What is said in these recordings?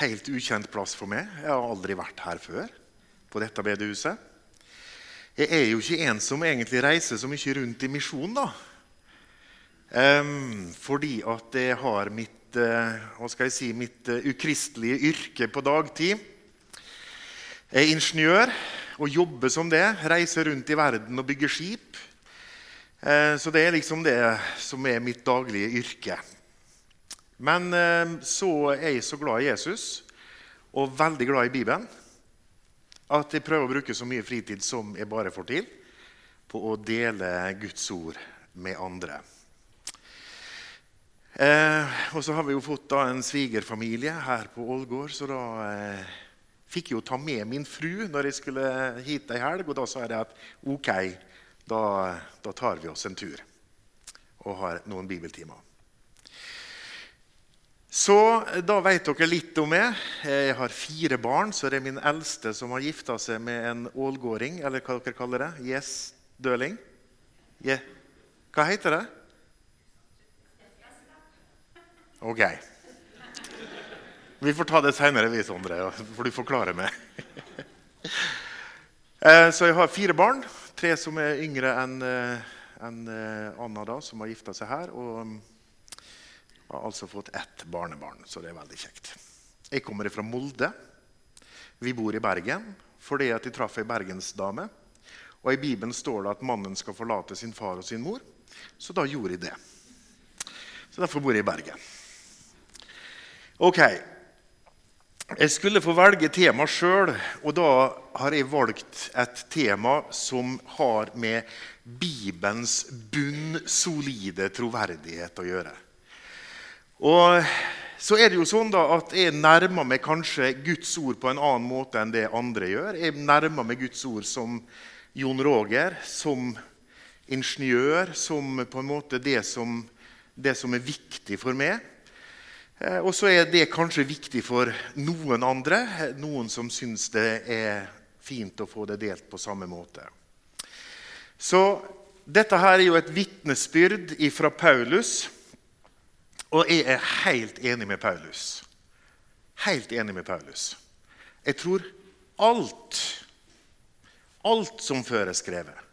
helt ukjent plass for meg. Jeg har aldri vært her før. på dette bedehuset. Jeg er jo ikke en som egentlig reiser så mye rundt i misjon, da. Um, fordi at jeg har mitt, uh, hva skal jeg si, mitt uh, ukristelige yrke på dagtid. Jeg er ingeniør og jobber som det. Reiser rundt i verden og bygger skip. Uh, så det er liksom det som er mitt daglige yrke. Men så er jeg så glad i Jesus og veldig glad i Bibelen at jeg prøver å bruke så mye fritid som jeg bare får til, på å dele Guds ord med andre. Eh, og så har vi jo fått da en svigerfamilie her på Ålgård, så da eh, fikk jeg jo ta med min fru når jeg skulle hit ei helg. Og da sa jeg at ok, da, da tar vi oss en tur og har noen bibeltimer. Så da vet dere litt om meg. Jeg har fire barn. Så det er min eldste som har gifta seg med en ålgåring, eller hva dere kaller det. Yes, døling. Yeah. Hva heter det? Ok. Vi får ta det seinere, vi, Sondre. For du forklarer meg. Eh, så jeg har fire barn. Tre som er yngre enn eh, Anna, da, som har gifta seg her. Og mm, har altså fått ett barnebarn, så det er veldig kjekt. Jeg kommer fra Molde. Vi bor i Bergen fordi at jeg traff ei bergensdame. Og I Bibelen står det at mannen skal forlate sin far og sin mor. Så da gjorde jeg det. Så derfor bor jeg i Bergen. Ok. Jeg skulle få velge tema sjøl, og da har jeg valgt et tema som har med Bibelens bunnsolide troverdighet å gjøre. Og så er det jo sånn da at Jeg nærmer meg kanskje Guds ord på en annen måte enn det andre gjør. Jeg nærmer meg Guds ord som Jon Roger, som ingeniør, som på en måte det som, det som er viktig for meg. Eh, og så er det kanskje viktig for noen andre, noen som syns det er fint å få det delt på samme måte. Så dette her er jo et vitnesbyrd fra Paulus, og jeg er helt enig med Paulus. Helt enig med Paulus. Jeg tror alt, alt som før er skrevet,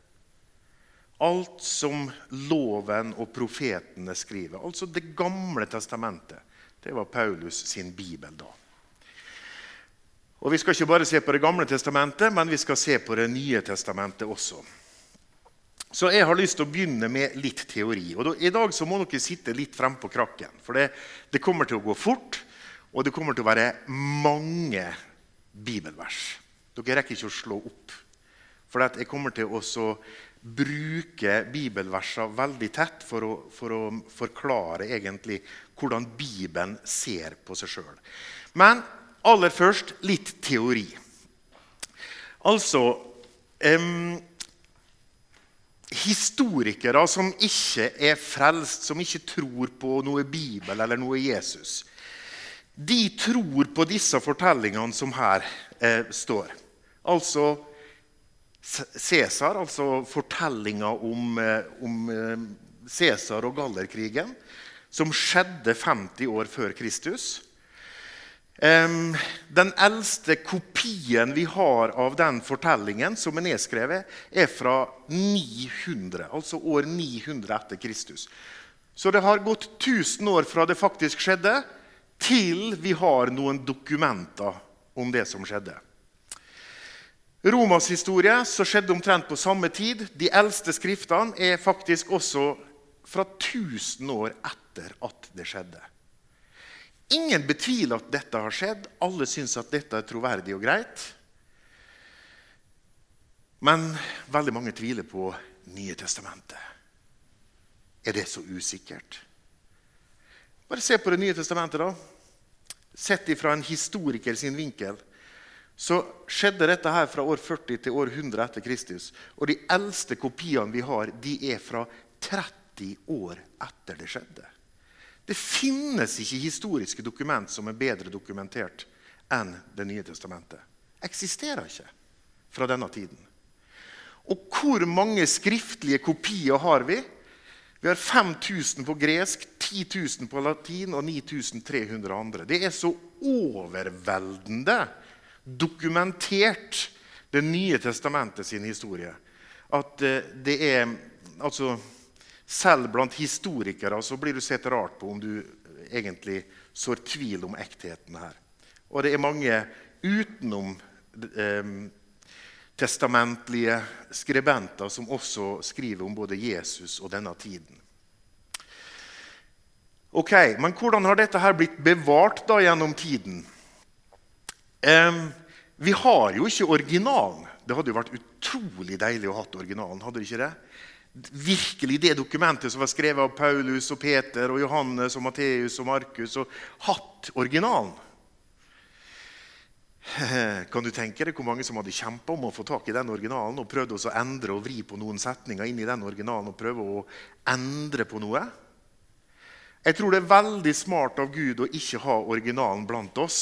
alt som loven og profetene skriver, altså Det gamle testamentet, det var Paulus sin bibel da. Og Vi skal ikke bare se på Det gamle testamentet, men vi skal se på Det nye testamentet også. Så jeg har lyst til å begynne med litt teori. Og I dag så må dere sitte litt frempå krakken. For det, det, kommer til å gå fort, og det kommer til å være mange bibelvers. Dere rekker ikke å slå opp. For jeg kommer til å bruke bibelversene veldig tett for å, for å forklare egentlig hvordan Bibelen ser på seg sjøl. Men aller først litt teori. Altså um, Historikere som ikke er frelst, som ikke tror på noe Bibel eller noe Jesus, de tror på disse fortellingene som her eh, står. Altså Cæsar, altså fortellinga om, eh, om eh, Cæsar og Gallerkrigen som skjedde 50 år før Kristus. Den eldste kopien vi har av den fortellingen som er nedskrevet, er fra 900, altså år 900 etter Kristus. Så det har gått 1000 år fra det faktisk skjedde, til vi har noen dokumenter om det som skjedde. Romas historie så skjedde omtrent på samme tid. De eldste skriftene er faktisk også fra 1000 år etter at det skjedde. Ingen betviler at dette har skjedd. Alle syns at dette er troverdig og greit. Men veldig mange tviler på Nye testamentet. Er det så usikkert? Bare se på Det nye testamentet, da. Sett ifra en historiker sin vinkel så skjedde dette her fra år 40 til år 100 etter Kristus. Og de eldste kopiene vi har, de er fra 30 30 år etter det skjedde. Det finnes ikke historiske dokument som er bedre dokumentert enn Det nye testamentet. Eksisterer ikke fra denne tiden. Og hvor mange skriftlige kopier har vi? Vi har 5000 på gresk, 10 000 på latin og 9300 andre. Det er så overveldende dokumentert, Det nye testamentet sin historie, at eh, det er altså, Selv blant historikere så blir du sett rart på om du egentlig sår tvil om ektheten her. Og det er mange utenom eh, testamentlige skribenter som også skriver om både Jesus og denne tiden. Ok, Men hvordan har dette her blitt bevart da gjennom tiden? Eh, vi har jo ikke originalen. Det hadde jo vært utrolig deilig å ha originalen. hadde det ikke det? Virkelig det dokumentet som var skrevet av Paulus og Peter og Johannes og Matteus og Markus, og hatt originalen. Kan du tenke deg hvor mange som hadde kjempa om å få tak i den originalen og prøvd å endre og vri på noen setninger inn i den originalen og prøve å endre på noe? Jeg tror det er veldig smart av Gud å ikke ha originalen blant oss,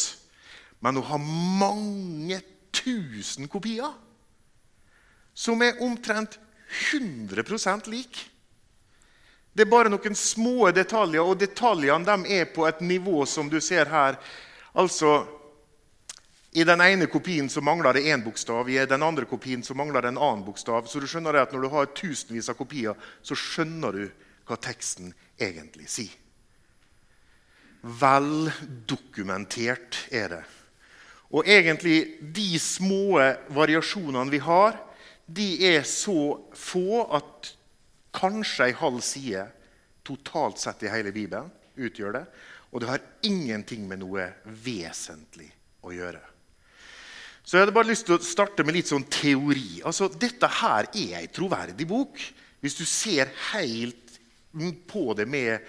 men å ha mange tusen kopier som er omtrent 100% lik. Det er bare noen små detaljer, og detaljene er på et nivå som du ser her. Altså, i den ene kopien så mangler det én bokstav, i den andre kopien så mangler det en annen bokstav. Så du skjønner at Når du har tusenvis av kopier, så skjønner du hva teksten egentlig sier. Vel dokumentert er det. Og egentlig de små variasjonene vi har, de er så få at kanskje ei halv side totalt sett i hele Bibelen utgjør det. Og det har ingenting med noe vesentlig å gjøre. Så jeg hadde bare lyst til å starte med litt sånn teori. Altså, Dette her er ei troverdig bok. Hvis du ser helt på det med,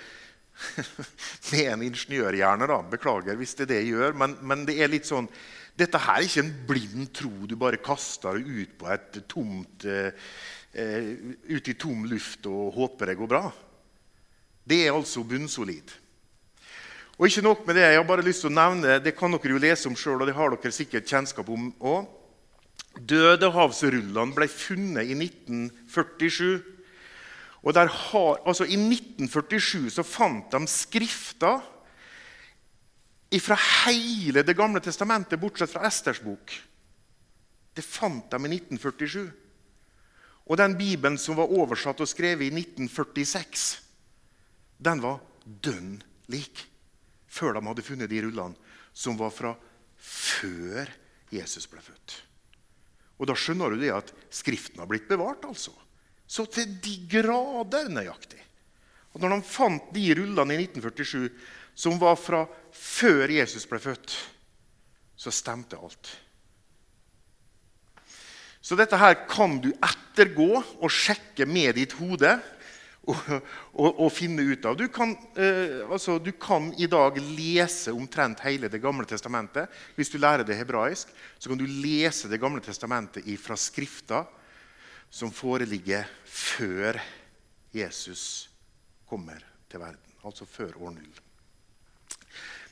med en ingeniørhjerne. da. Beklager hvis det er det jeg gjør, men, men, det er litt sånn Dette her er ikke en blind tro du bare kaster ut på et tomt uh, ut i tom luft og håper det går bra. Det er altså bunnsolid. Og ikke nok med Det jeg har bare lyst til å nevne, det kan dere jo lese om sjøl, og det har dere sikkert kjennskap om òg. Dødehavsrullene ble funnet i 1947. Og har, altså I 1947 så fant de skrifter fra hele Det gamle testamentet, bortsett fra Esters bok. Det fant de i 1947. Og den bibelen som var oversatt og skrevet i 1946, den var dønn lik før de hadde funnet de rullene som var fra før Jesus ble født. Og Da skjønner du det at Skriften har blitt bevart. altså. Så til de grader nøyaktig. Og når de fant de rullene i 1947 som var fra før Jesus ble født, så stemte alt. Så dette her kan du ettergå og sjekke med ditt hode Og, og, og finne ut av. Du kan, eh, altså, du kan, i dag lese omtrent hele Det gamle testamentet. Hvis du lærer det hebraisk, så kan du lese Det gamle testamentet fra Skrifta som foreligger før Jesus kommer til verden. Altså før år null.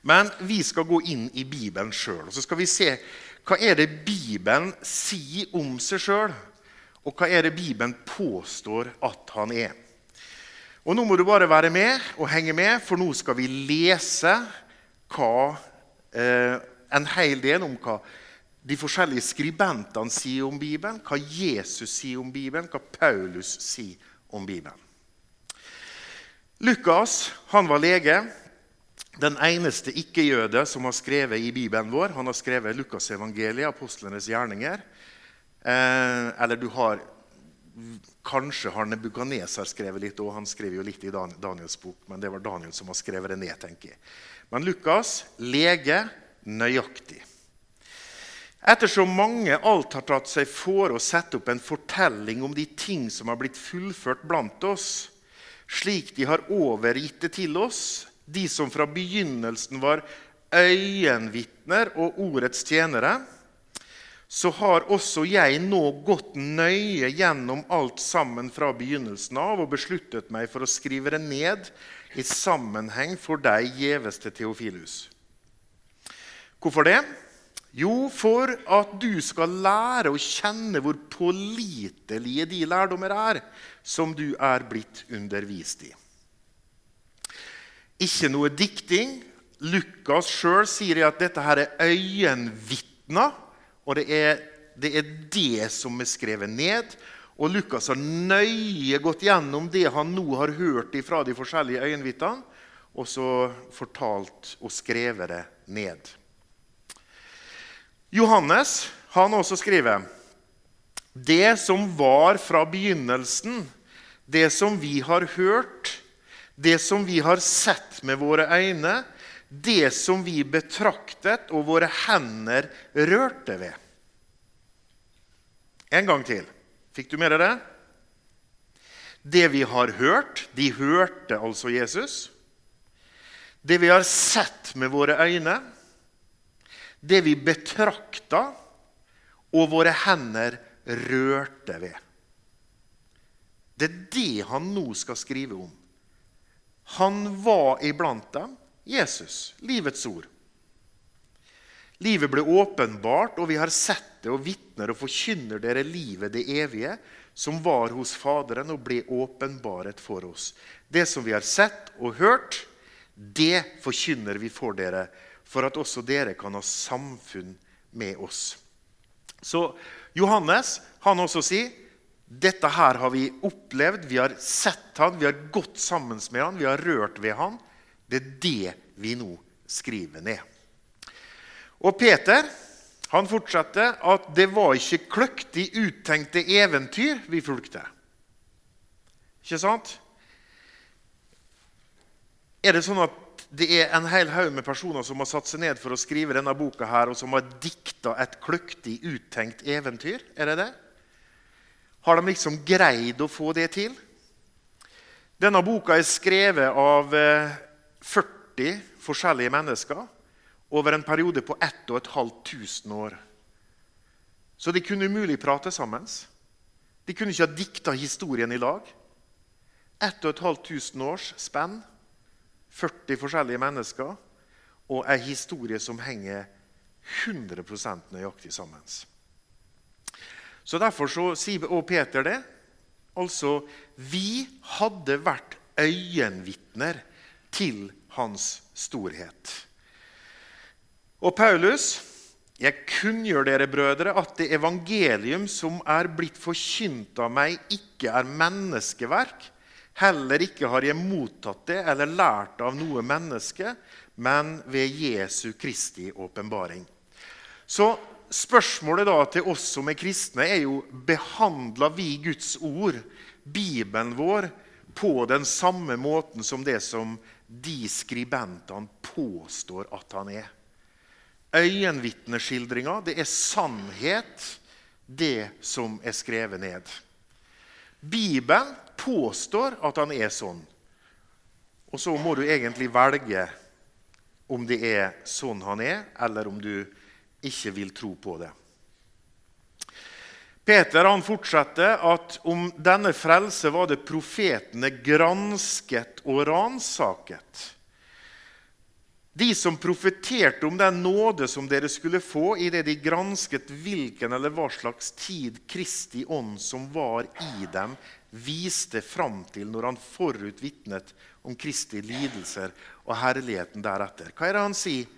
Men vi skal gå inn i Bibelen sjøl og så skal vi se hva er det Bibelen sier om seg sjøl, og hva er det Bibelen påstår at han er. Og Nå må du bare være med og henge med, for nå skal vi lese hva, eh, en hel del om hva de forskjellige skribentene sier om Bibelen, hva Jesus sier om Bibelen, hva Paulus sier om Bibelen. Lukas han var lege. Den eneste ikke-jøde som har skrevet i Bibelen vår. Han har skrevet Lukasevangeliet, apostlenes gjerninger. Eh, eller du har Kanskje har Nebukaneser skrevet litt, og han skriver jo litt i Daniels bok. Men det var Daniel som har skrevet det ned. tenker jeg. Men Lukas lege nøyaktig. Ettersom mange alt har tatt seg for å sette opp en fortelling om de ting som har blitt fullført blant oss, slik de har overgitt det til oss, de som fra begynnelsen var øyenvitner og ordets tjenere, så har også jeg nå gått nøye gjennom alt sammen fra begynnelsen av og besluttet meg for å skrive det ned i sammenheng for deg, gjeveste Theofilus. Hvorfor det? Jo, for at du skal lære å kjenne hvor pålitelige de lærdommer er som du er blitt undervist i. ikke noe dikting. Lukas sjøl sier at dette her er øyenvitner, og det er, det er det som er skrevet ned. Og Lukas har nøye gått gjennom det han nå har hørt fra de forskjellige øyenvitnene, og så fortalt og skrevet det ned. Johannes han også skriver det som var fra begynnelsen, det som vi har hørt, det som vi har sett med våre øyne, det som vi betraktet og våre hender rørte ved. En gang til. Fikk du med deg det? Det vi har hørt De hørte altså Jesus. Det vi har sett med våre øyne, det vi betrakta, og våre hender rørte ved. Det er det han nå skal skrive om. Han var iblant dem, Jesus, livets ord. Livet ble åpenbart, og vi har sett det og vitner og forkynner dere livet, det evige, som var hos Faderen og ble åpenbaret for oss. Det som vi har sett og hørt, det forkynner vi for dere, for at også dere kan ha samfunn med oss. Så Johannes han også sier dette her har vi opplevd, vi har sett han, vi har gått sammen med han, vi har rørt ved han. Det er det vi nå skriver ned. Og Peter han fortsetter at det var ikke kløktig uttenkte eventyr vi fulgte. Ikke sant? Er det sånn at det er en hel haug med personer som har satt seg ned for å skrive denne boka her, og som har dikta et kløktig uttenkt eventyr? Er det det? Har de liksom greid å få det til? Denne boka er skrevet av 40 eh, forskjellige mennesker over en periode på 1500 år. Så de kunne umulig prate sammen. De kunne ikke ha dikta historien i lag. 1500 års spenn, 40 forskjellige mennesker og ei historie som henger 100% nøyaktig sammen. Så Derfor så sier også Peter det. Altså, vi hadde vært øyenvitner til hans storhet. Og Paulus, jeg kunngjør dere, brødre, at det evangelium som er blitt forkynt av meg, ikke er menneskeverk. Heller ikke har jeg mottatt det eller lært av noe menneske, men ved Jesu Kristi åpenbaring. Så spørsmålet da til oss som er kristne, er jo behandler vi Guds ord, Bibelen vår, på den samme måten som det som de skribentene påstår at han er. Øyenvitneskildringa, det er sannhet, det som er skrevet ned. Bibelen påstår at han er sånn. Og så må du egentlig velge om det er sånn han er, eller om du ikke vil tro på det. Peter han fortsetter at om denne frelse var det profetene gransket og ransaket. De som profeterte om den nåde som dere skulle få idet de gransket hvilken eller hva slags tid Kristi ånd som var i dem, viste fram til når han forutvitnet om Kristi lidelser og herligheten deretter. Hva er det han sier?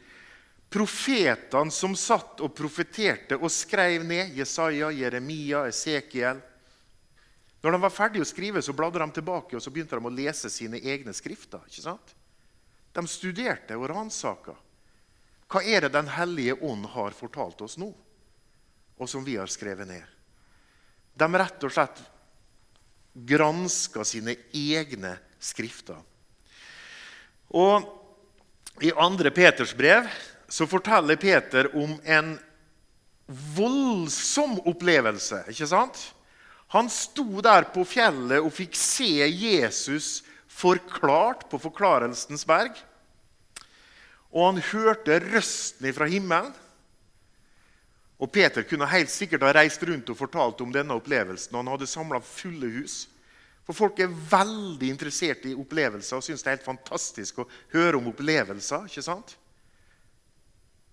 Profetene som satt og profeterte og skrev ned Jesaja, Jeremia, Esekiel Når de var ferdige å skrive, så bladde de tilbake og så begynte de å lese sine egne skrifter. ikke sant? De studerte og ransaka. Hva er det Den hellige ånd har fortalt oss nå, og som vi har skrevet ned? De rett og slett granska sine egne skrifter. Og I 2. Peters brev så forteller Peter om en voldsom opplevelse. ikke sant? Han sto der på fjellet og fikk se Jesus forklart på Forklarelsens berg. Og han hørte røsten fra himmelen. Og Peter kunne helt sikkert ha reist rundt og fortalt om denne opplevelsen. og Han hadde samla fulle hus. For folk er veldig interessert i opplevelser og syns det er helt fantastisk å høre om opplevelser. ikke sant?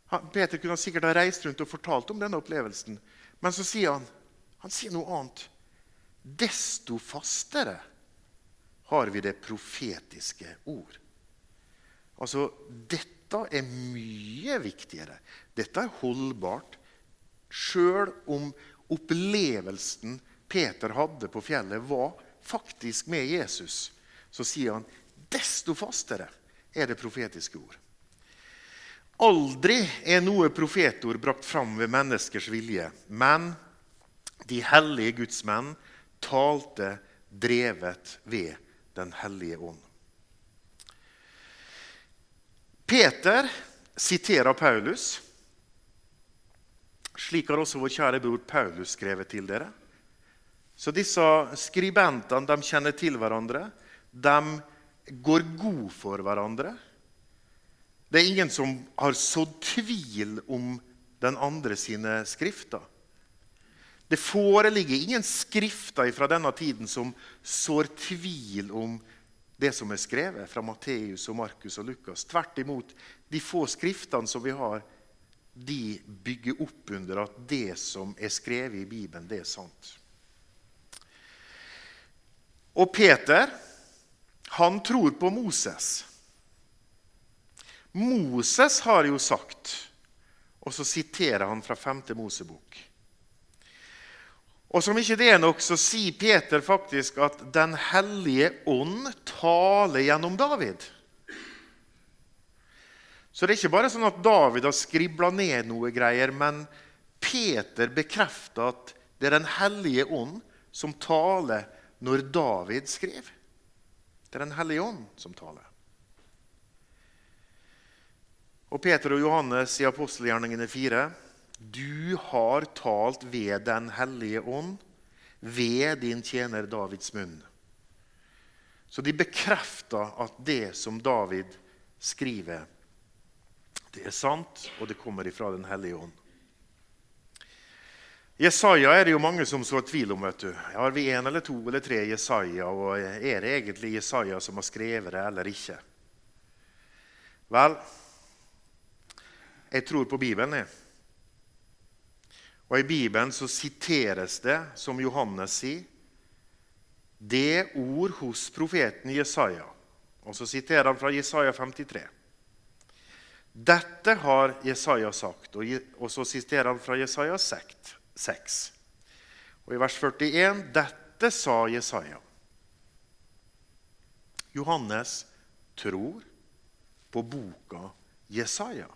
Peter kunne sikkert ha reist rundt og fortalt om denne opplevelsen. Men så sier han han sier noe annet. Desto fastere har vi det profetiske ord. Altså, dette er mye viktigere. Dette er holdbart. Sjøl om opplevelsen Peter hadde på fjellet, var faktisk med Jesus, så sier han desto fastere er det profetiske ord. Aldri er noe profetord brakt fram ved menneskers vilje, men de hellige gudsmenn talte drevet ved Den hellige ånd. Peter siterer Paulus. Slik har også vår kjære bror Paulus skrevet til dere. Så disse skribentene de kjenner til hverandre. De går god for hverandre. Det er ingen som har sådd tvil om den andre sine skrifter. Det foreligger ingen skrifter fra denne tiden som sår tvil om det som er skrevet fra Matteus, og Markus og Lukas. Tvert imot, de få skriftene som vi har, de bygger opp under at det som er skrevet i Bibelen, det er sant. Og Peter, han tror på Moses. Moses har jo sagt Og så siterer han fra 5. Mosebok. Og som ikke det er nok, så sier Peter faktisk at Den hellige ånd taler gjennom David. Så det er ikke bare sånn at David har skribla ned noe greier, men Peter bekrefter at det er Den hellige ånd som taler når David skrev. Det er Den hellige ånd som taler. Og Peter og Johannes i apostelgjerningene 4.: Du har talt ved Den hellige ånd, ved din tjener Davids munn. Så de bekrefter at det som David skriver, det er sant, og det kommer ifra Den hellige ånd. Jesaja er det jo mange som sår tvil om. vet du. Har vi én eller to eller tre Jesaja, og er det egentlig Jesaja som har skrevet det, eller ikke? Vel, jeg tror på Bibelen, jeg. Og I Bibelen så siteres det, som Johannes sier, det ord hos profeten Jesaja. Og så siterer han fra Jesaja 53. Dette har Jesaja sagt, og så siterer han fra Jesaja 6. 6. Og i vers 41 dette sa Jesaja. Johannes tror på boka Jesaja.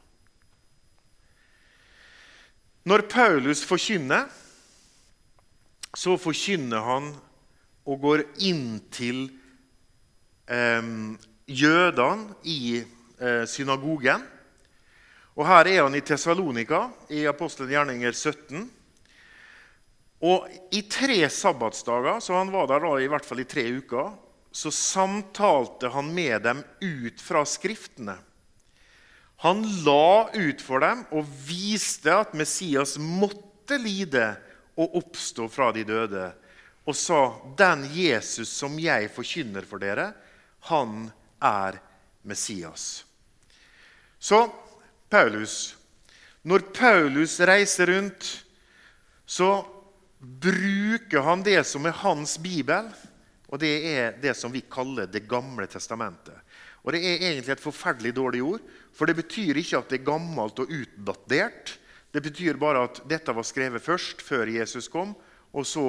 Når Paulus forkynner, så forkynner han og går inn til eh, jødene i eh, synagogen. Og Her er han i Tessalonika, i Apostelen gjerninger 17. Og I tre sabbatsdager, så han var der da i hvert fall i tre uker, så samtalte han med dem ut fra Skriftene. Han la ut for dem og viste at Messias måtte lide og oppstå fra de døde, og sa, 'Den Jesus som jeg forkynner for dere, han er Messias.' Så Paulus Når Paulus reiser rundt, så bruker han det som er hans bibel, og det er det som vi kaller Det gamle testamentet. Og Det er egentlig et forferdelig dårlig ord, for det betyr ikke at det er gammelt og utdatert. Det betyr bare at dette var skrevet først, før Jesus kom, og så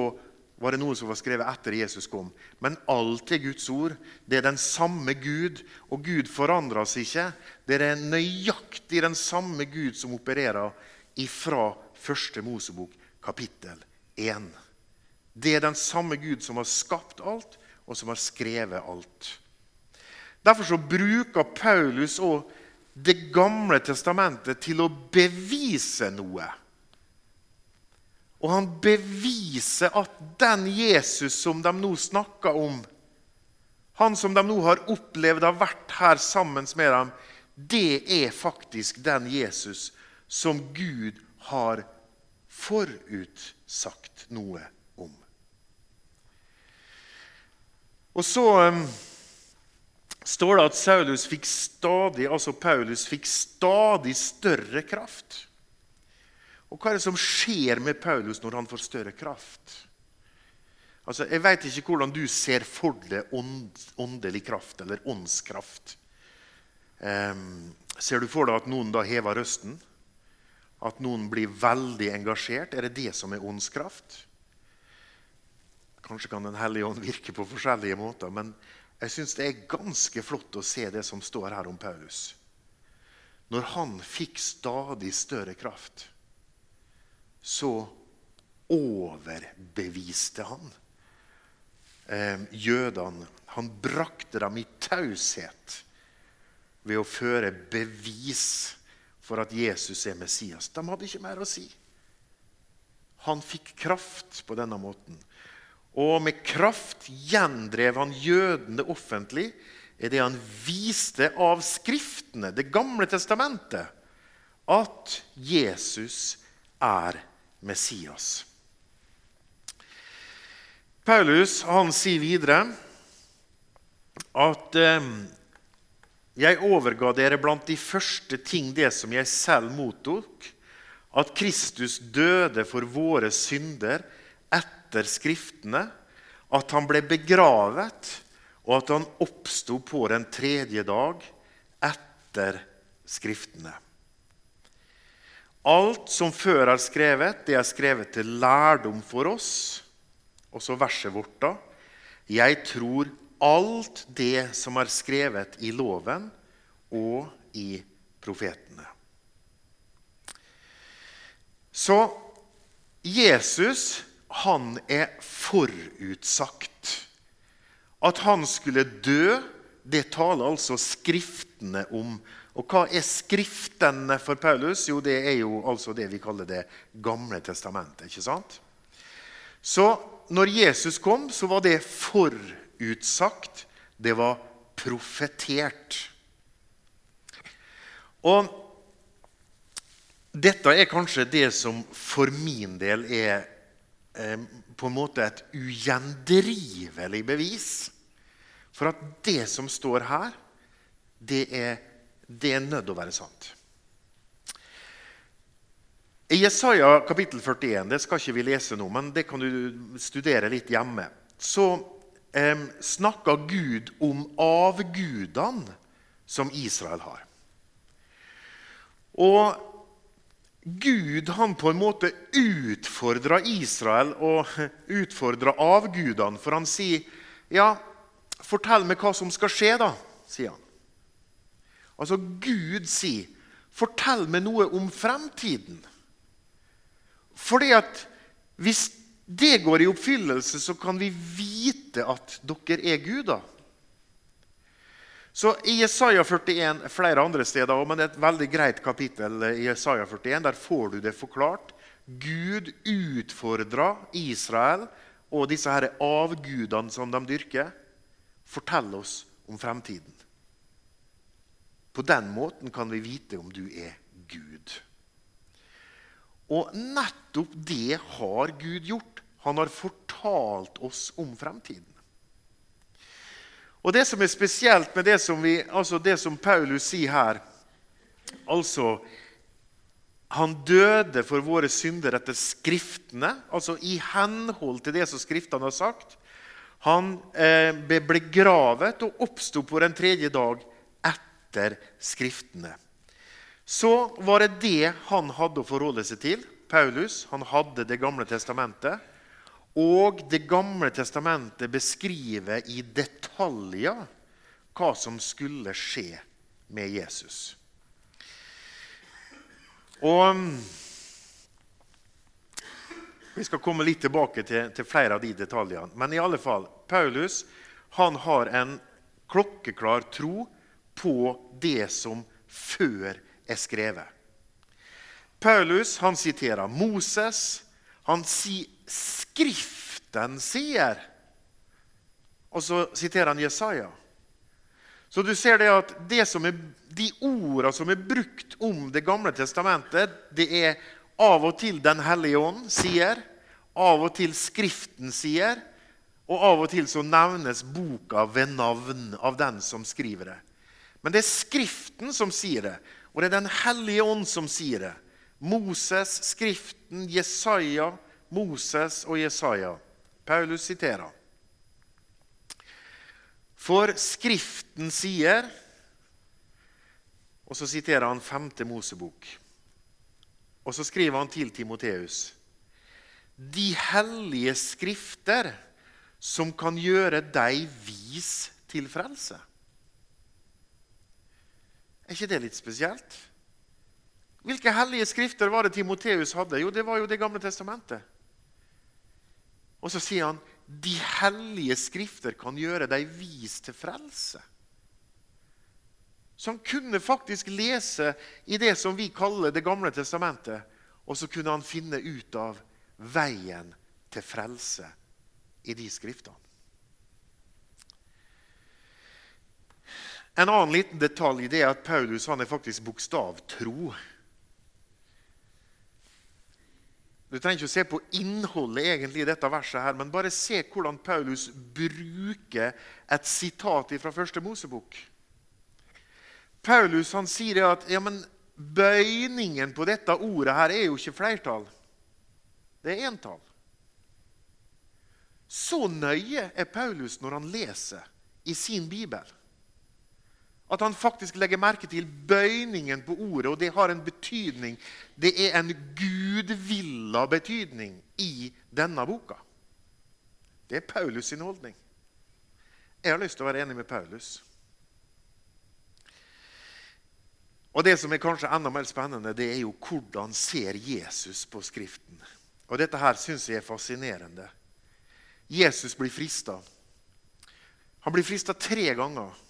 var det noe som var skrevet etter Jesus kom. Men alt er Guds ord. Det er den samme Gud, og Gud forandrer seg ikke. Det er nøyaktig den samme Gud som opererer ifra første Mosebok kapittel 1. Det er den samme Gud som har skapt alt, og som har skrevet alt. Derfor så bruker Paulus òg Det gamle testamentet til å bevise noe. Og han beviser at den Jesus som de nå snakker om, han som de nå har opplevd har vært her sammen med dem, det er faktisk den Jesus som Gud har forutsagt noe om. Og så um, står det at Saulus fikk stadig, altså Paulus fikk stadig større kraft. Og hva er det som skjer med Paulus når han får større kraft? Altså, jeg veit ikke hvordan du ser for deg åndelig kraft eller åndskraft. Um, ser du for deg at noen da hever røsten? At noen blir veldig engasjert? Er det det som er åndskraft? Kanskje kan Den hellige ånd virke på forskjellige måter, men jeg syns det er ganske flott å se det som står her om Paulus. Når han fikk stadig større kraft, så overbeviste han eh, jødene. Han brakte dem i taushet ved å føre bevis for at Jesus er Messias. De hadde ikke mer å si. Han fikk kraft på denne måten. Og med kraft gjendrev han jødene offentlig i det han viste av Skriftene, Det gamle testamentet, at Jesus er Messias. Paulus han sier videre at eh, jeg overga dere blant de første ting det som jeg selv mottok, at Kristus døde for våre synder etter Skriftene, at han ble begravet, og at han oppsto på den tredje dag etter Skriftene. Alt som før er skrevet, det er skrevet til lærdom for oss. Og så verset vårt, da. Jeg tror alt det som er skrevet i loven og i profetene. Så Jesus han er forutsagt. At han skulle dø, det taler altså Skriftene om. Og hva er Skriftene for Paulus? Jo, det er jo altså det vi kaller Det gamle testamentet. ikke sant? Så når Jesus kom, så var det forutsagt. Det var profetert. Og dette er kanskje det som for min del er på en måte et ugjendrivelig bevis for at det som står her, det er, det er nødt å være sant. I Jesaja kapittel 41, det skal ikke vi lese nå, men det kan du studere litt hjemme, så eh, snakker Gud om avgudene som Israel har. Og Gud han på en måte utfordra Israel og utfordra avgudene. For han sier, 'Ja, fortell meg hva som skal skje', da, sier han. Altså Gud sier, 'Fortell meg noe om fremtiden'. Fordi at hvis det går i oppfyllelse, så kan vi vite at dere er guder. Så I Jesaja 41 flere andre steder, men det er et veldig greit kapittel. i Jesaja 41, Der får du det forklart. Gud utfordrer Israel og disse her avgudene som de dyrker. Fortell oss om fremtiden. På den måten kan vi vite om du er Gud. Og nettopp det har Gud gjort. Han har fortalt oss om fremtiden. Og Det som er spesielt med det som, vi, altså det som Paulus sier her altså, Han døde for våre synder etter Skriftene, altså i henhold til det som Skriftene har sagt. Han eh, ble begravet og oppsto på den tredje dag etter Skriftene. Så var det det han hadde å forholde seg til. Paulus han hadde Det gamle testamentet. Og Det gamle testamentet beskriver i detaljer hva som skulle skje med Jesus. Og Vi skal komme litt tilbake til, til, flere av de detaljene. Men i alle fall, Paulus han har en klokkeklar tro på det som før er skrevet. Paulus han siterer Moses. Han sier Skriften sier. Og så siterer han Jesaja. Så du ser det at det er, De ordene som er brukt om Det gamle testamentet, det er av og til Den hellige ånd sier, av og til Skriften sier, og av og til så nevnes boka ved navn av den som skriver det. Men det er Skriften som sier det, og det er Den hellige ånd som sier det. Moses, Skriften, Jesaja, Moses og Jesaja. Paulus siterer. For Skriften sier Og så siterer han 5. Mosebok. Og så skriver han til Timoteus De hellige skrifter som kan gjøre deg vis til frelse. Er ikke det litt spesielt? Hvilke hellige skrifter var det Timoteus hadde? Jo, det var jo Det gamle testamentet. Og så sier han de hellige skrifter kan gjøre deg vis til frelse. Så han kunne faktisk lese i det som vi kaller Det gamle testamentet, og så kunne han finne ut av veien til frelse i de skriftene. En annen liten detalj det er at Paulus han er faktisk bokstavtro. Du trenger ikke å se på innholdet egentlig i dette verset, her, men bare se hvordan Paulus bruker et sitat fra første Mosebok. Paulus han sier at ja, men bøyningen på dette ordet her er jo ikke flertall. Det er entall. Så nøye er Paulus når han leser i sin bibel. At han faktisk legger merke til bøyningen på ordet, og det har en betydning. Det er en gudvilla betydning i denne boka. Det er Paulus sin holdning. Jeg har lyst til å være enig med Paulus. Og Det som er kanskje enda mer spennende, det er jo hvordan ser Jesus på Skriften. Og Dette her syns jeg er fascinerende. Jesus blir frista. Han blir frista tre ganger.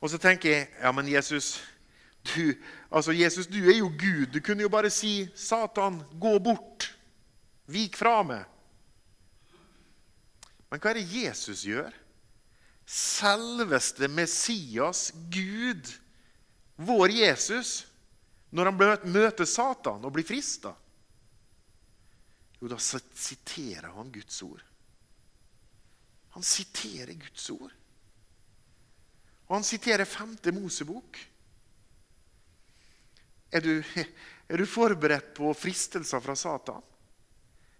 Og så tenker jeg ja, men Jesus du, altså Jesus, du er jo Gud. Du kunne jo bare si 'Satan, gå bort. Vik fra meg.' Men hva er det Jesus gjør? Selveste Messias, Gud, vår Jesus, når han møter Satan og blir frista? Jo, da siterer han Guds ord. Han siterer Guds ord. Og han siterer 5. Mosebok. Er du, er du forberedt på fristelser fra Satan?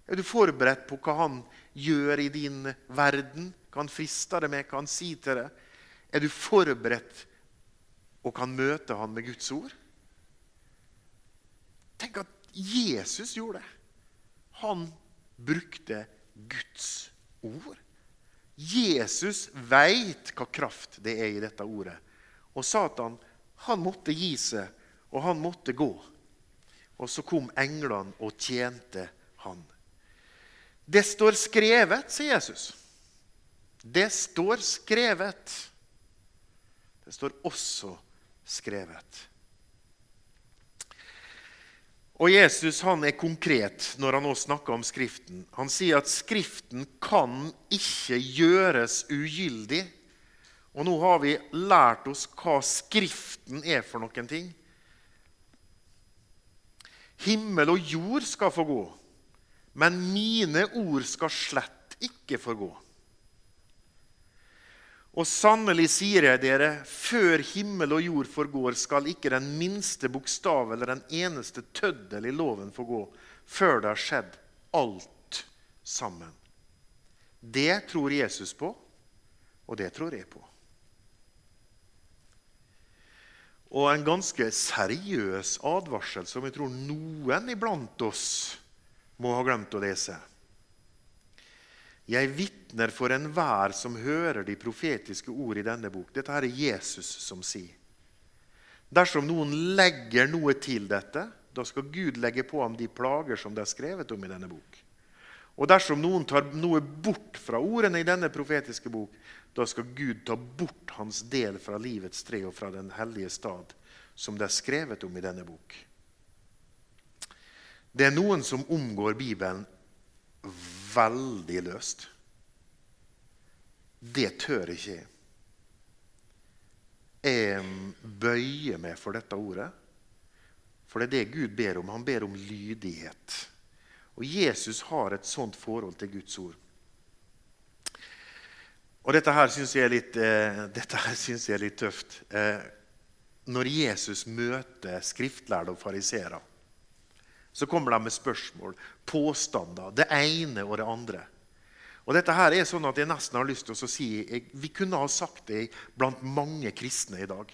Er du forberedt på hva han gjør i din verden? Hva han frister deg med, hva han sier til deg? Er du forberedt og kan møte han med Guds ord? Tenk at Jesus gjorde det. Han brukte Guds ord. Jesus veit hva kraft det er i dette ordet. Og Satan han måtte gi seg, og han måtte gå. Og så kom englene og tjente han. Det står skrevet, sier Jesus. Det står skrevet. Det står også skrevet. Og Jesus han er konkret når han nå snakker om Skriften. Han sier at Skriften kan ikke gjøres ugyldig. Og nå har vi lært oss hva Skriften er for noen ting. Himmel og jord skal få gå, men mine ord skal slett ikke få gå. Og sannelig sier jeg dere, før himmel og jord forgår, skal ikke den minste bokstav eller den eneste tøddel i loven få gå, før det har skjedd alt sammen. Det tror Jesus på, og det tror jeg på. Og en ganske seriøs advarsel som jeg tror noen iblant oss må ha glemt å lese. Jeg vitner for enhver som hører de profetiske ord i denne bok. Dette er Jesus som sier. Dersom noen legger noe til dette, da skal Gud legge på ham de plager som det er skrevet om i denne bok. Og dersom noen tar noe bort fra ordene i denne profetiske bok, da skal Gud ta bort hans del fra livets tre og fra den hellige stad, som det er skrevet om i denne bok. Det er noen som omgår Bibelen veldig løst. Det tør ikke jeg. Jeg bøyer meg for dette ordet. For det er det Gud ber om. Han ber om lydighet. Og Jesus har et sånt forhold til Guds ord. Og dette her syns jeg, eh, jeg, er litt tøft. Eh, når Jesus møter skriftlærde og fariseere så kommer de med spørsmål, påstander, det ene og det andre. Og dette her er sånn at Jeg nesten har lyst til å si jeg, Vi kunne ha sagt det blant mange kristne i dag.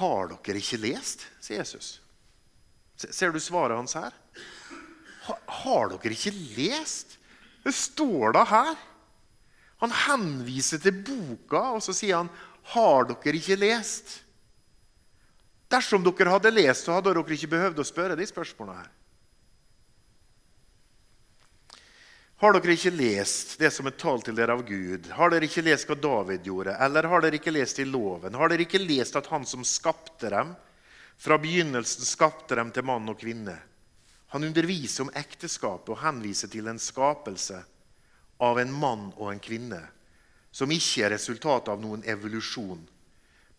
Har dere ikke lest? sier Jesus. Ser du svaret hans her? Har dere ikke lest? Det står da her. Han henviser til boka, og så sier han, 'Har dere ikke lest?' Dersom dere hadde lest, så hadde dere ikke behøvd å spørre de spørsmålene her. Har dere ikke lest det som er talt til dere av Gud? Har dere ikke lest hva David gjorde? Eller har dere ikke lest i loven? Har dere ikke lest at han som skapte dem, fra begynnelsen skapte dem til mann og kvinne? Han underviser om ekteskapet og henviser til en skapelse av en mann og en kvinne, som ikke er resultatet av noen evolusjon,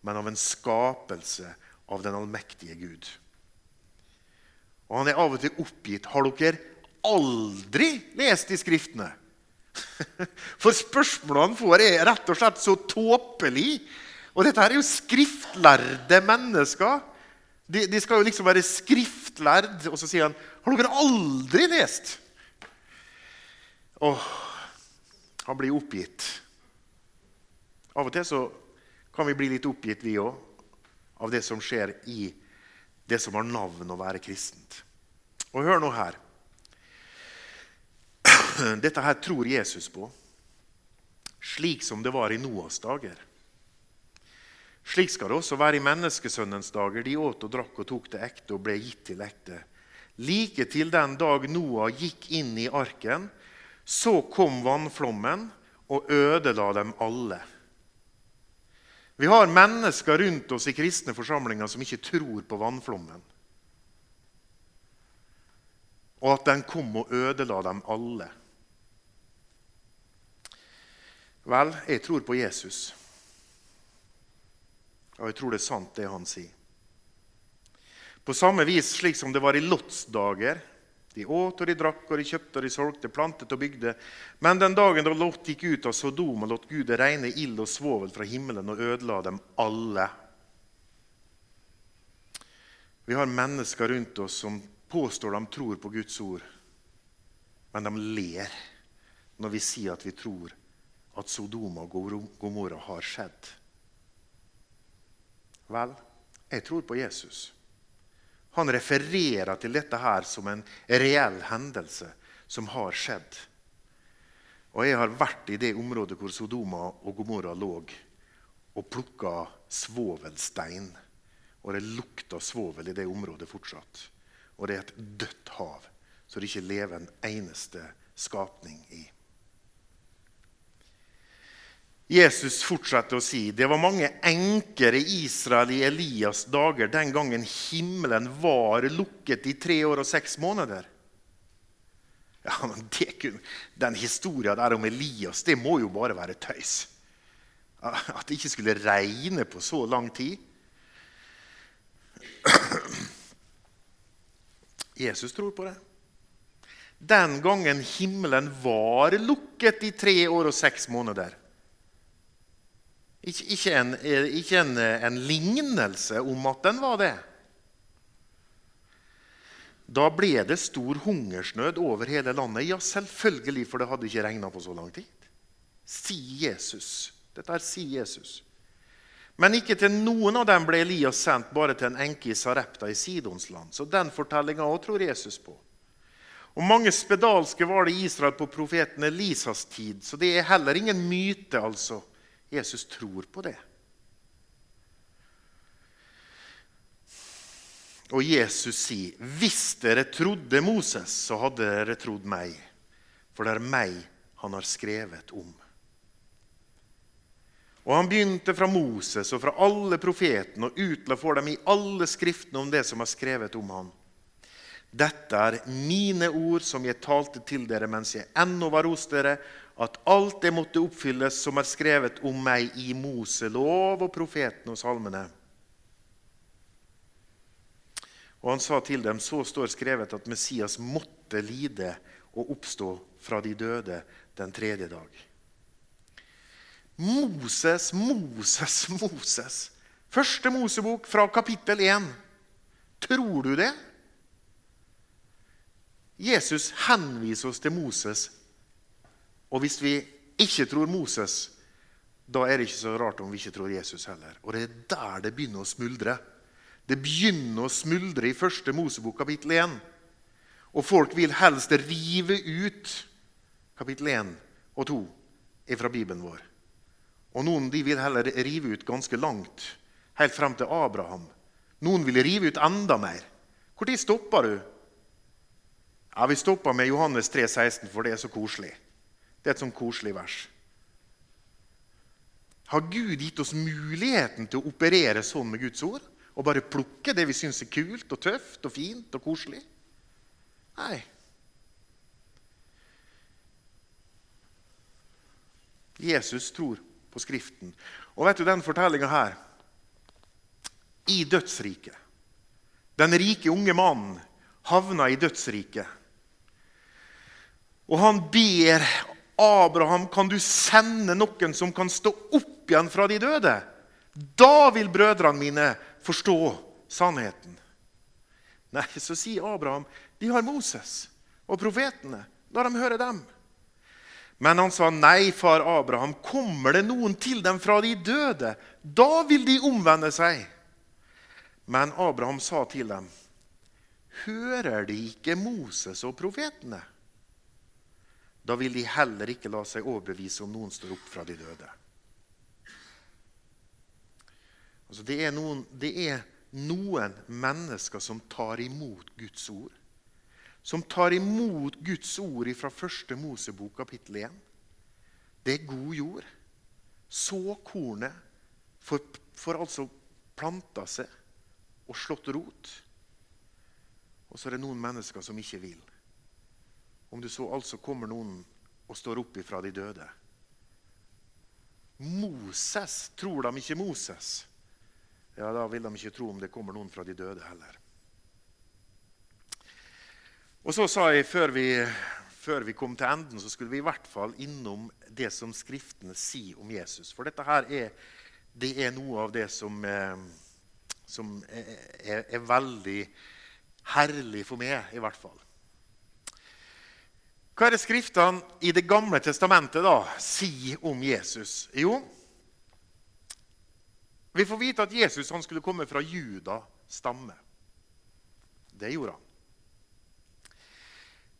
men av en skapelse av den allmektige Gud. Og Han er av og til oppgitt. Har dere aldri lest i Skriftene? For spørsmålene han får, er rett og slett så tåpelige. Og dette her er jo skriftlærde mennesker de, de, skal jo liksom være skriftlærd. Og så sier han, 'Har dere aldri lest?' Åh, han blir oppgitt. Av og til så kan vi bli litt oppgitt, vi òg, av det som skjer i det som har navn å være kristent. Og hør nå her. Dette her tror Jesus på, slik som det var i Noas dager. Slik skal det også være i menneskesønnens dager. De åt og drakk og tok det ekte og ble gitt til ekte. Like til den dag Noah gikk inn i arken, så kom vannflommen og ødela dem alle. Vi har mennesker rundt oss i kristne forsamlinger som ikke tror på vannflommen. Og at den kom og ødela dem alle. Vel, jeg tror på Jesus. Og jeg tror det er sant, det han sier. På samme vis slik som det var i Lots dager. De åt og de drakk og de kjøpte og de solgte, plantet og bygde. Men den dagen da Lot gikk ut av Sodoma, lot Gud regne ild og svovel fra himmelen og ødela dem alle. Vi har mennesker rundt oss som påstår de tror på Guds ord, men de ler når vi sier at vi tror at Sodoma og Gomorra har skjedd. Vel, jeg tror på Jesus. Han refererer til dette her som en reell hendelse som har skjedd. Og jeg har vært i det området hvor Sodoma og Gomorra lå, og plukka svovelstein. Og det lukter svovel i det området fortsatt. Og det er et dødt hav, så det ikke lever en eneste skapning i. Jesus fortsetter å si det var mange enker i Israel i Elias' dager den gangen himmelen var lukket i tre år og seks måneder. Ja, men det, Den historien der om Elias det må jo bare være tøys. At det ikke skulle regne på så lang tid. Jesus tror på det. Den gangen himmelen var lukket i tre år og seks måneder. Ikke, ikke, en, ikke en, en, lignelse om at den var det. Da ble det stor hungersnød over hele landet. Ja, selvfølgelig, for det hadde ikke regna på så lang tid. Si Jesus. Dette er si Jesus. Men ikke til noen av dem ble Elias sendt, bare til en enke i Sarepta i Sidons land. Så den fortellinga òg tror Jesus på. Og Mange spedalske var det i Israel på profeten Elisas tid, så det er heller ingen myte. altså. Jesus tror på det. Og Jesus sier, 'Hvis dere trodde Moses, så hadde dere trodd meg.' For det er meg han har skrevet om. Og Han begynte fra Moses og fra alle profetene og utla for dem i alle skriftene om det som er skrevet om han. Dette er mine ord som jeg talte til dere mens jeg ennå var hos dere, at alt det måtte oppfylles som er skrevet om meg i Moselov og profeten og salmene. Og han sa til dem, så står skrevet at Messias måtte lide og oppstå fra de døde den tredje dag. Moses, Moses, Moses. Første Mosebok fra kapittel 1. Tror du det? Jesus henviser oss til Moses og hvis vi ikke tror Moses, da er det ikke så rart om vi ikke tror Jesus heller. Og det er der det begynner å smuldre. Det begynner å smuldre i første Mosebok kapittel 1. Og folk vil helst rive ut kapittel 1 og 2 fra Bibelen vår. Og noen de vil heller rive ut ganske langt, helt frem til Abraham. Noen vil rive ut enda mer. Når stopper du? Ja, Vi stopper med Johannes 3, 16, for det er så koselig. Det er et sånn koselig vers. Har Gud gitt oss muligheten til å operere sånn med Guds ord? Og bare plukke det vi syns er kult og tøft og fint og koselig? Nei. Jesus tror på Skriften. Og vet du den fortellinga her? I dødsriket. Den rike unge mannen havna i dødsriket. Og han ber Abraham kan du sende noen som kan stå opp igjen fra de døde. Da vil brødrene mine forstå sannheten. Nei, så sier Abraham de har Moses og profetene. La dem høre dem. Men han sa nei, far Abraham. Kommer det noen til dem fra de døde, da vil de omvende seg. Men Abraham sa til dem, hører de ikke Moses og profetene? Da vil de heller ikke la seg overbevise om noen står opp fra de døde. Altså, det, er noen, det er noen mennesker som tar imot Guds ord som tar imot Guds ord fra første Mosebok kapittel 1. Det er god jord. Så kornet får, altså planta seg og slått rot. Og så er det noen mennesker som ikke vil. Om det så altså kommer noen og står opp ifra de døde. Moses, tror de ikke Moses? Ja, Da vil de ikke tro om det kommer noen fra de døde heller. Og så sa jeg før vi, før vi, kom til enden, så skulle vi i hvert fall innom det som Skriftene sier om Jesus. For dette her er, det er noe av det som, som er, er, er, veldig herlig for meg, i hvert fall. Hva er det Skriftene i Det gamle testamentet da sier om Jesus? Jo, vi får vite at Jesus skulle komme fra Juda stamme. Det gjorde han.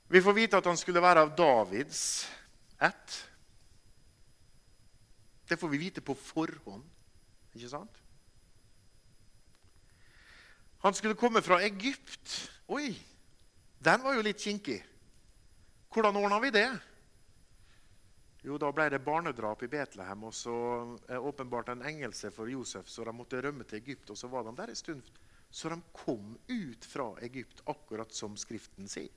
Vi får vite at han skulle være av Davids ett. Det får vi vite på forhånd. Ikke sant? Han skulle komme fra Egypt. Oi, den var jo litt kinkig. Hvordan ordna vi det? Jo, Da ble det barnedrap i Betlehem, og så åpenbart en engelse for Josef, så de måtte rømme til Egypt. Og så var de der en stund. Så de kom ut fra Egypt, akkurat som Skriften sier.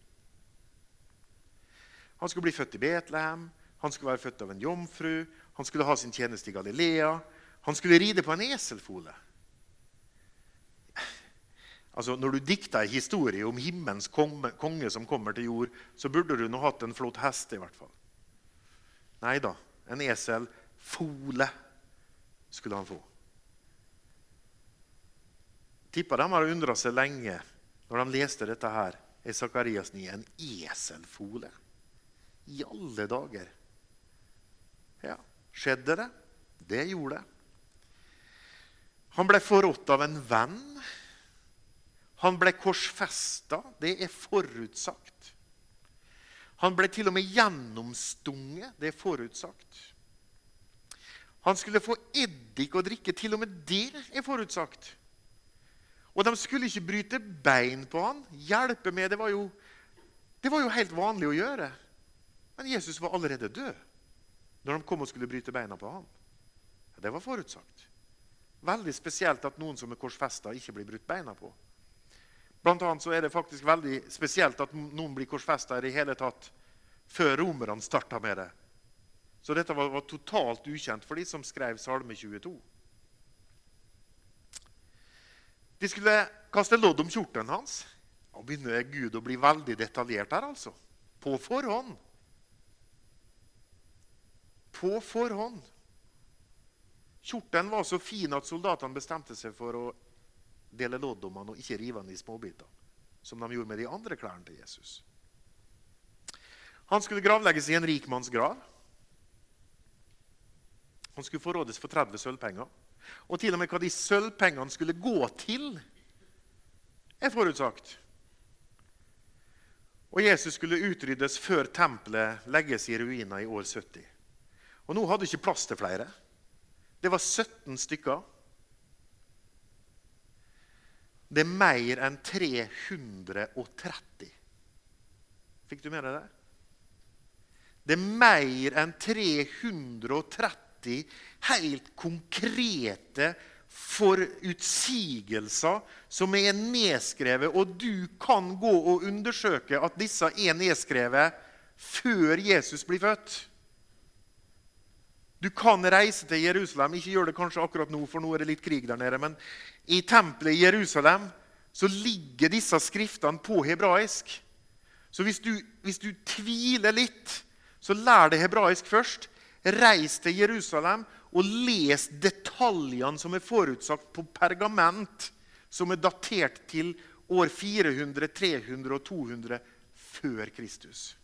Han skulle bli født i Betlehem, han skulle være født av en jomfru, han skulle ha sin tjeneste i Galilea. Han skulle ride på en eselfole. Altså, når du dikter en historie om himmelens konge som kommer til jord, så burde du nå hatt en flott hest. i hvert fall. Nei da, en eselfole skulle han få. Tipper de har undra seg lenge når de leste dette her i Sakarias 9. En eselfole i alle dager? Ja, skjedde det? Det gjorde det. Han ble forrådt av en venn. Han ble korsfesta. Det er forutsagt. Han ble til og med gjennomstunget. Det er forutsagt. Han skulle få eddik å drikke. Til og med det er forutsagt. Og de skulle ikke bryte bein på han. Hjelpe med. Det var jo, det var jo helt vanlig å gjøre. Men Jesus var allerede død når de kom og skulle bryte beina på ham. Det var forutsagt. Veldig spesielt at noen som er korsfesta, ikke blir brutt beina på. Blant annet så er det faktisk veldig spesielt at noen blir korsfesta i det hele tatt før romerne starta med det. Så dette var, var, totalt ukjent for de som skrev Salme 22. De skulle kaste lodd om kjortelen hans. Nå begynner Gud å bli veldig detaljert her, altså. På forhånd på forhånd. Kjortelen var så fin at soldatene bestemte seg for å dele lodd om han og ikke rive han i småbiter, som de gjorde med de andre klærne til Jesus. Han skulle gravlegges i en rik manns grav. Han skulle forrådes for 30 sølvpenger. Og til og med hva de sølvpengene skulle gå til, er forutsagt. Og Jesus skulle utryddes før tempelet legges i ruiner i år 70. Og nå hadde ikke plass til flere. Det var 17 stykker. Det er mer enn 330. Fikk du med deg det? Det er mer enn 330 helt konkrete forutsigelser som er nedskrevet, og du kan gå og undersøke at disse er nedskrevet før Jesus blir født. Du kan reise til Jerusalem. Ikke gjør det kanskje akkurat nå, for nå er det litt krig der nede. Men i tempelet i Jerusalem så ligger disse skriftene på hebraisk. Så hvis du, hvis du tviler litt, så lær det hebraisk først. Reis til Jerusalem og les detaljene som er forutsagt på pergament, som er datert til år 400, 300 og 200 før Kristus.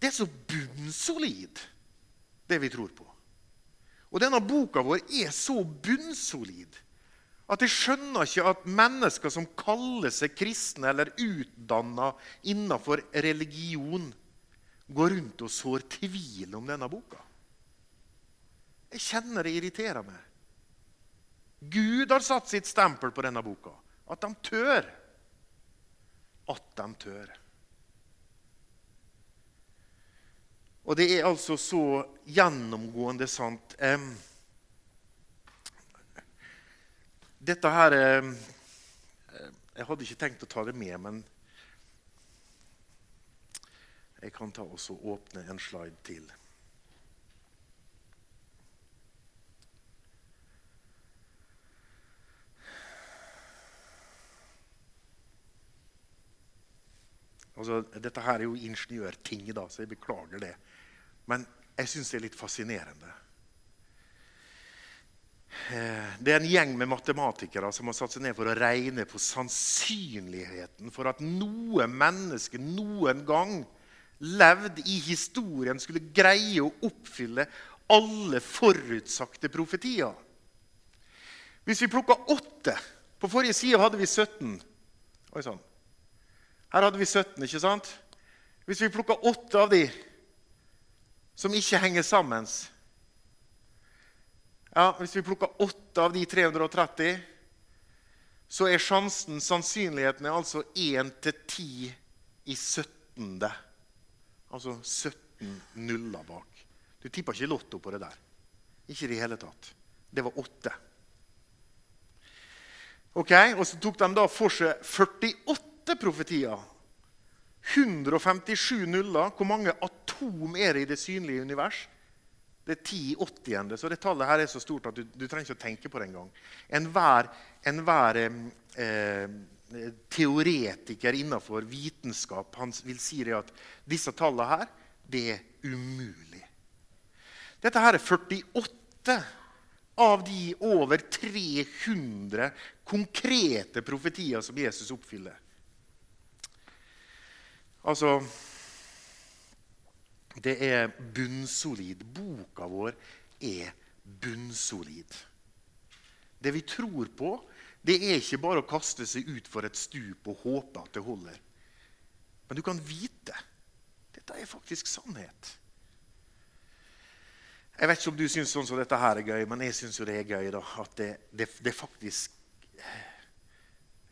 Det er så bunnsolid, det vi tror på. Og denne boka vår er så bunnsolid at jeg skjønner ikke at mennesker som kaller seg kristne eller utdanna innenfor religion, går rundt og sår tvil om denne boka. Jeg kjenner det irriterer meg. Gud har satt sitt stempel på denne boka. At de tør. At de tør. Og det er altså så gjennomgående sant. Dette her Jeg hadde ikke tenkt å ta det med, men jeg kan ta og åpne en slide til. Altså, dette her er jo ingeniørting, da, så jeg beklager det. Men jeg syns det er litt fascinerende. Eh, det er en gjeng med matematikere som har satt seg ned for å regne på sannsynligheten for at noe menneske noen gang levd i historien, skulle greie å oppfylle alle forutsagte profetier. Hvis vi plukka åtte På forrige side hadde vi 17. Oi sann. Her hadde vi 17, ikke sant? Hvis vi plukka åtte av de som ikke henger sammen ja, Hvis vi plukker åtte av de 330, så er sjansen, sannsynligheten, er altså 1 til 10 i 17. Altså 17 nuller bak. Du tippa ikke Lotto på det der. Ikke i det hele tatt. Det var åtte. Ok, Og så tok de da for seg 48 profetier. 157 nuller. Hvor mange atom er det i det synlige univers? Det er 10 80 så det tallet her er så stort at du, du trenger ikke å tenke på det engang. Enhver en hver, eh, teoretiker innenfor vitenskap vil si at disse tallene her, det er umulig. Dette her er 48 av de over 300 konkrete profetier som Jesus oppfyller. Altså Det er bunnsolid. Boka vår er bunnsolid. Det vi tror på, det er ikke bare å kaste seg ut for et stup og håpe at det holder. Men du kan vite. Dette er faktisk sannhet. Jeg vet ikke om du syns sånn som dette her er gøy, men jeg syns det er gøy. da, At det, det, det, faktisk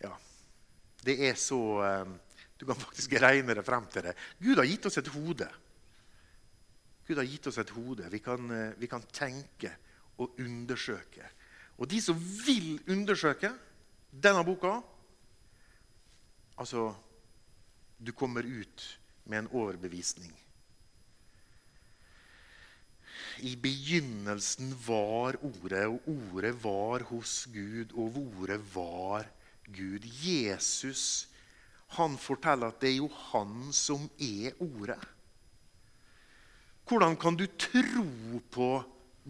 Ja. Det er så um, Du kan faktisk regne det frem til det. Gud har gitt oss et hode. Gud har gitt oss et hode. Vi kan, uh, vi kan tenke og undersøke. Og de som vil undersøke denne boka Altså, du kommer ut med en overbevisning. I begynnelsen var Ordet, og Ordet var hos Gud, og Ordet var Gud. Jesus han forteller at det er jo han som er Ordet. Hvordan kan du tro på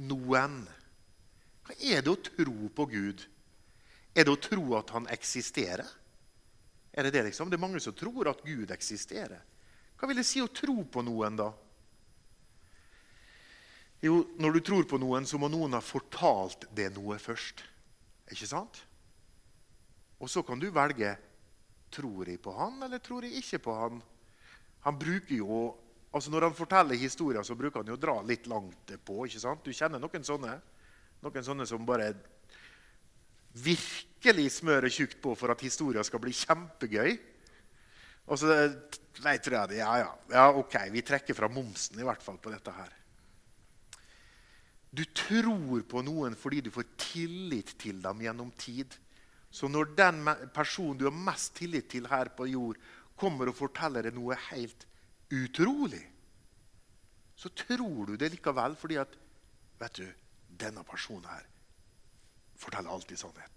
noen? Hva er det å tro på Gud? Er det å tro at han eksisterer? Er Det det liksom? Det er mange som tror at Gud eksisterer. Hva vil det si å tro på noen, da? Jo, når du tror på noen, så må noen ha fortalt det noe først. Ikke sant? Og så kan du velge tror jeg på han, eller tror jeg ikke på han. Han bruker jo, altså Når han forteller historier, så bruker han jo å dra litt langt på. ikke sant? Du kjenner noen sånne? Noen sånne som bare virkelig smører tjukt på for at historien skal bli kjempegøy. Og så vet jeg det. Ja, ja, ja, ok, vi trekker fra momsen i hvert fall på dette her. Du tror på noen fordi du får tillit til dem gjennom tid. Så når den personen du har mest tillit til her på jord, kommer og forteller deg noe helt utrolig, så tror du det likevel fordi at vet du, denne personen her forteller alltid sannheten.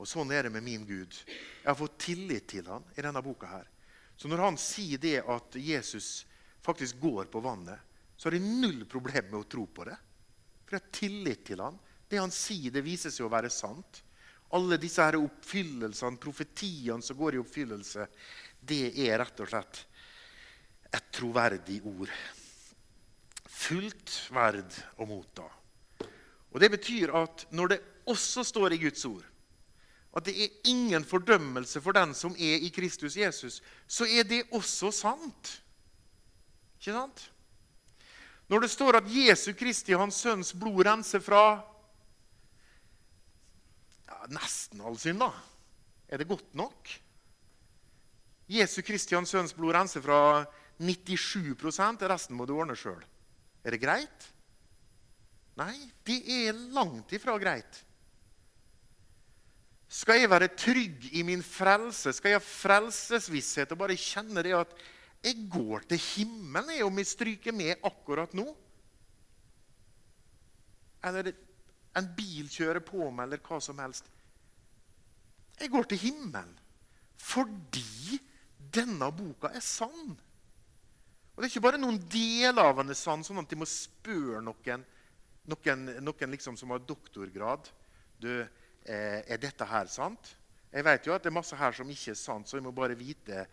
Og Sånn er det med min Gud. Jeg har fått tillit til han i denne boka. her. Så når han sier det at Jesus faktisk går på vannet, så har jeg null problem med å tro på det. For jeg har tillit til han. Det han sier, det viser seg å være sant. Alle disse her oppfyllelsene, profetiene som går i oppfyllelse, det er rett og slett et troverdig ord. Fullt verd å motta. Og Det betyr at når det også står i Guds ord at det er ingen fordømmelse for den som er i Kristus Jesus, så er det også sant. Ikke sant? Når det står at Jesu Kristi, hans sønns blod, renser fra ja, nesten all synd, da. Er det godt nok? Jesu Kristians sønns blod, renser fra 97 resten må du ordne sjøl. Er det greit? Nei, det er langt ifra greit. Skal jeg være trygg i min frelse, skal jeg ha frelsesvisshet og bare kjenne det at jeg går til himmelen om jeg stryker med akkurat nå. Eller en bil kjører på meg, eller hva som helst. Jeg går til himmelen fordi denne boka er sann. Og Det er ikke bare noen deler av den er sann, sånn at de må spørre noen, noen, noen liksom som har doktorgrad. Du, eh, er dette her sant? Jeg vet jo at det er masse her som ikke er sant, så jeg må bare vite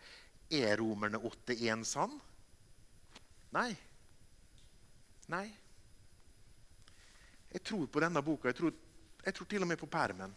er Romerne 8,1 sann? Nei. Nei. Jeg tror på denne boka. Jeg tror, jeg tror til og med på permen.